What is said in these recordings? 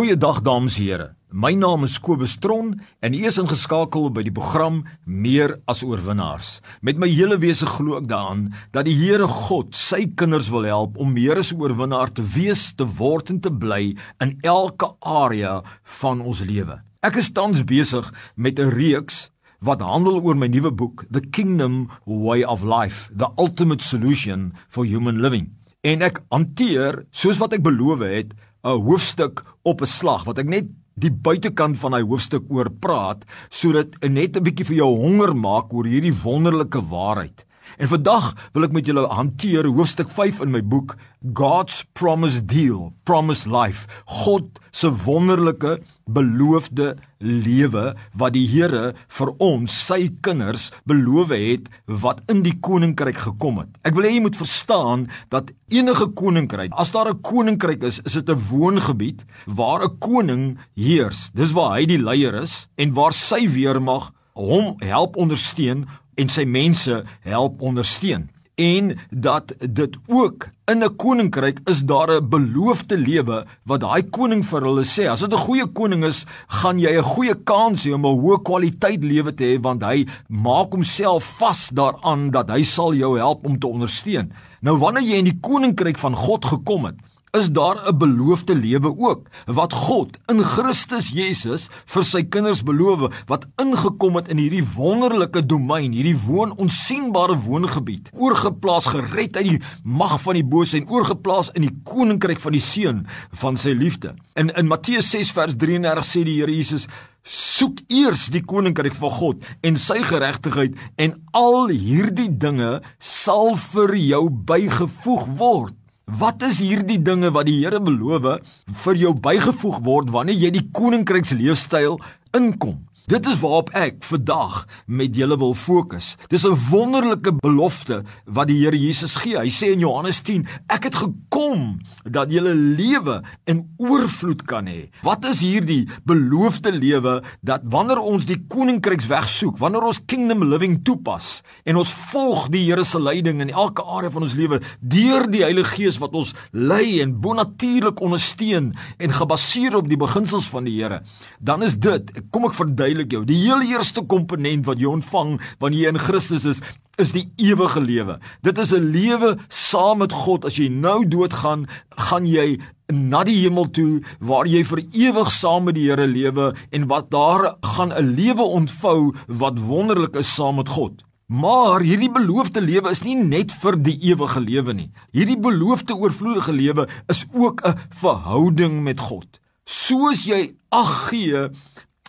Goeiedag dames en here. My naam is Kobus Tron en u is ingeskakel by die program Meer as oorwinnaars. Met my hele wese glo ek daaraan dat die Here God sy kinders wil help om meer as oorwinnaar te wees, te word en te bly in elke area van ons lewe. Ek is tans besig met 'n reeks wat handel oor my nuwe boek The Kingdom Way of Life, the ultimate solution for human living. En ek hanteer, soos wat ek beloof het, 'n hoofstuk op 'n slag wat ek net die buitekant van hy hoofstuk oor praat sodat net 'n bietjie vir jou honger maak oor hierdie wonderlike waarheid. En vandag wil ek met julle hanteer hoofstuk 5 in my boek God's Promise Deal, Promise Life. God se wonderlike beloofde lewe wat die Here vir ons, sy kinders, beloof het wat in die koninkryk gekom het. Ek wil hê jy moet verstaan dat enige koninkryk, as daar 'n koninkryk is, is dit 'n woongebied waar 'n koning heers. Dis waar hy die leier is en waar sy weermag hom help ondersteun en sy mense help ondersteun en dat dit ook in 'n koninkryk is daar 'n beloofde lewe wat daai koning vir hulle sê as dit 'n goeie koning is gaan jy 'n goeie kans hê om 'n hoë kwaliteit lewe te hê want hy maak homself vas daaraan dat hy sal jou help om te ondersteun. Nou wanneer jy in die koninkryk van God gekom het is daar 'n beloofde lewe ook wat God in Christus Jesus vir sy kinders beloof wat ingekom het in hierdie wonderlike domein hierdie woon onsigbare woongebied oorgeplaas gered uit die mag van die bose en oorgeplaas in die koninkryk van die seun van sy liefde. In in Matteus 6 vers 33 sê die Here Jesus soek eers die koninkryk van God en sy geregtigheid en al hierdie dinge sal vir jou bygevoeg word Wat is hierdie dinge wat die Here beloof vir jou bygevoeg word wanneer jy die koninkryksleefstyl inkom? Dit is waarop ek vandag met julle wil fokus. Dis 'n wonderlike belofte wat die Here Jesus gee. Hy sê in Johannes 10: "Ek het gekom dat julle lewe in oorvloed kan hê." Wat is hierdie beloofde lewe dat wanneer ons die koninkryksweg soek, wanneer ons kingdom living toepas en ons volg die Here se leiding in elke area van ons lewe deur die Heilige Gees wat ons lei en bonatuurlik ondersteun en gebaseer op die beginsels van die Here, dan is dit, kom ek verduidelik verduidelik jou. Die heel eerste komponent wat jy ontvang wanneer jy in Christus is, is die ewige lewe. Dit is 'n lewe saam met God. As jy nou doodgaan, gaan jy na die hemel toe waar jy vir ewig saam met die Here lewe en wat daar gaan 'n lewe ontvou wat wonderlik is saam met God. Maar hierdie beloofde lewe is nie net vir die ewige lewe nie. Hierdie beloofde oorvloedige lewe is ook 'n verhouding met God. Soos jy ag gee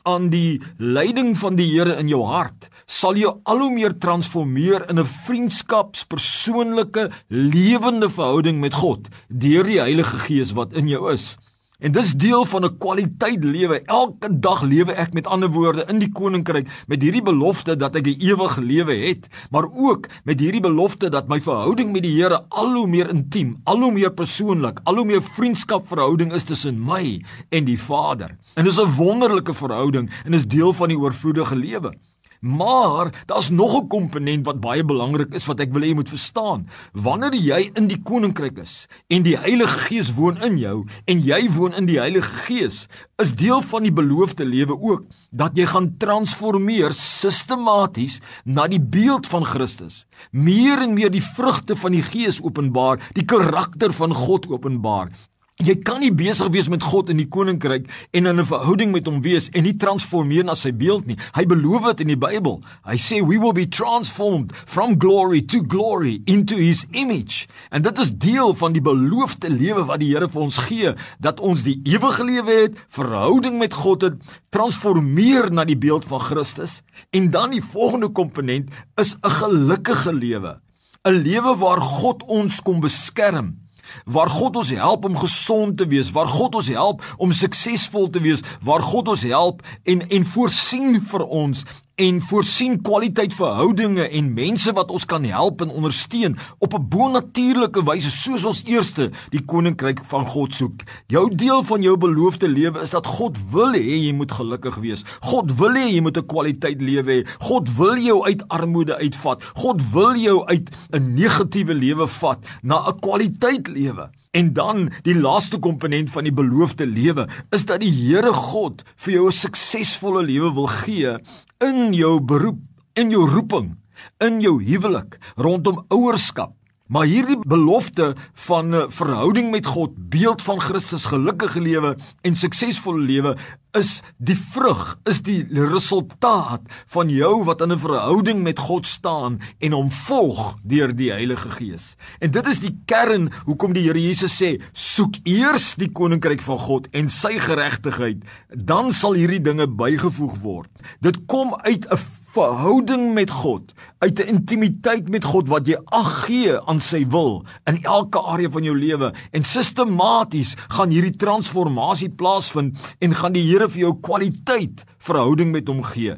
aan die leiding van die Here in jou hart, sal jou al hoe meer transformeer in 'n vriendskapspersoonlike lewende verhouding met God deur die Heilige Gees wat in jou is. En dis deel van 'n kwaliteit lewe. Elke dag lewe ek met ander woorde in die koninkryk met hierdie belofte dat ek 'n ewige lewe het, maar ook met hierdie belofte dat my verhouding met die Here al hoe meer intiem, al hoe meer persoonlik, al hoe meer vriendskapverhouding is tussen my en die Vader. En dis 'n wonderlike verhouding en is deel van die oorvloedige lewe. Maar daar's nog 'n komponent wat baie belangrik is wat ek wil hê jy moet verstaan. Wanneer jy in die koninkryk is en die Heilige Gees woon in jou en jy woon in die Heilige Gees, is deel van die beloofde lewe ook dat jy gaan transformeer sistematies na die beeld van Christus. Meer en meer die vrugte van die Gees openbaar, die karakter van God openbaar. Jy kan nie besig wees met God in die koninkryk en in 'n verhouding met hom wees en nie transformeer na sy beeld nie. Hy beloof dit in die Bybel. Hy sê we will be transformed from glory to glory into his image. En dit is deel van die beloofde lewe wat die Here vir ons gee, dat ons die ewige lewe het, verhouding met God het, transformeer na die beeld van Christus en dan die volgende komponent is 'n gelukkige lewe. 'n Lewe waar God ons kom beskerm waar God ons help om gesond te wees, waar God ons help om suksesvol te wees, waar God ons help en en voorsien vir ons en voorsien kwaliteit verhoudinge en mense wat ons kan help en ondersteun op 'n bonatuurlike wyse soos ons eerste die koninkryk van God soek. Jou deel van jou beloofde lewe is dat God wil hê jy moet gelukkig wees. God wil hê jy moet 'n kwaliteit lewe hê. God wil jou uit armoede uitvat. God wil jou uit 'n negatiewe lewe vat na 'n kwaliteit lewe. En dan die laaste komponent van die beloofde lewe is dat die Here God vir jou 'n suksesvolle lewe wil gee in jou beroep, in jou roeping, in jou huwelik, rondom ouerskap, Maar hierdie belofte van 'n verhouding met God, beeld van Christus, gelukkige lewe en suksesvolle lewe is die vrug, is die resultaat van jou wat in 'n verhouding met God staan en hom volg deur die Heilige Gees. En dit is die kern hoekom die Here Jesus sê, soek eers die koninkryk van God en sy geregtigheid, dan sal hierdie dinge bygevoeg word. Dit kom uit 'n verhouding met God, uit 'n intimiteit met God wat jy ag gee aan sy wil in elke area van jou lewe en sistematies gaan hierdie transformasie plaasvind en gaan die Here vir jou kwaliteit verhouding met hom gee.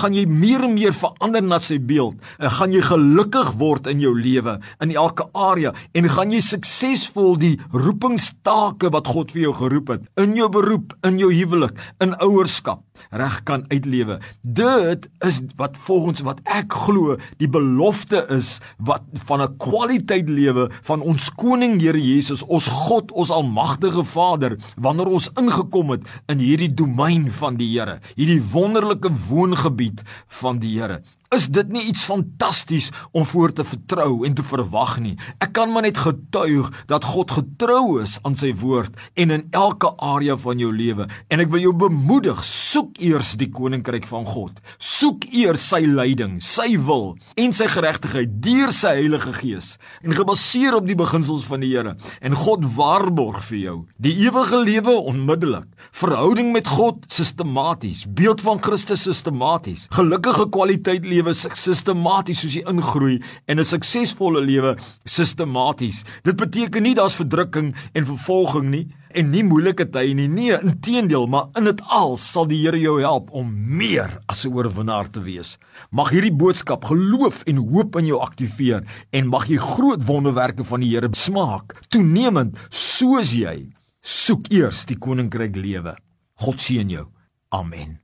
Gaan jy meer en meer verander na sy beeld en gaan jy gelukkig word in jou lewe in elke area en gaan jy suksesvol die roepingstake wat God vir jou geroep het in jou beroep, in jou huwelik, in ouerskap reg kan uitlewe. Dit is wat volgens wat ek glo die belofte is wat van 'n kwaliteit lewe van ons koning Here Jesus, ons God, ons almagtige Vader, wanneer ons ingekom het in hierdie domein van die Here, hierdie wonderlike woongebied van die Here. Is dit nie iets fantasties om voor te vertrou en te verwag nie? Ek kan maar net getuig dat God getrou is aan sy woord en in elke area van jou lewe. En ek wil jou bemoedig, soek eers die koninkryk van God. Soek eers sy leiding, sy wil en sy geregtigheid deur sy Heilige Gees en gebaseer op die beginsels van die Here. En God waarborg vir jou die ewige lewe onmiddellik. Verhouding met God sistematies, beeld van Christus sistematies, gelukkige kwaliteit lewe lewe sistematies soos jy ingroei en 'n suksesvolle lewe sistematies. Dit beteken nie daar's verdrukking en vervolging nie en nie moeilike tye nie. Nee, inteendeel, maar in dit al sal die Here jou help om meer as 'n oorwinnaar te wees. Mag hierdie boodskap geloof en hoop in jou aktiveer en mag jy groot wonderwerke van die Here smaak, toenemend soos jy soek eers die koninkryk lewe. God seën jou. Amen.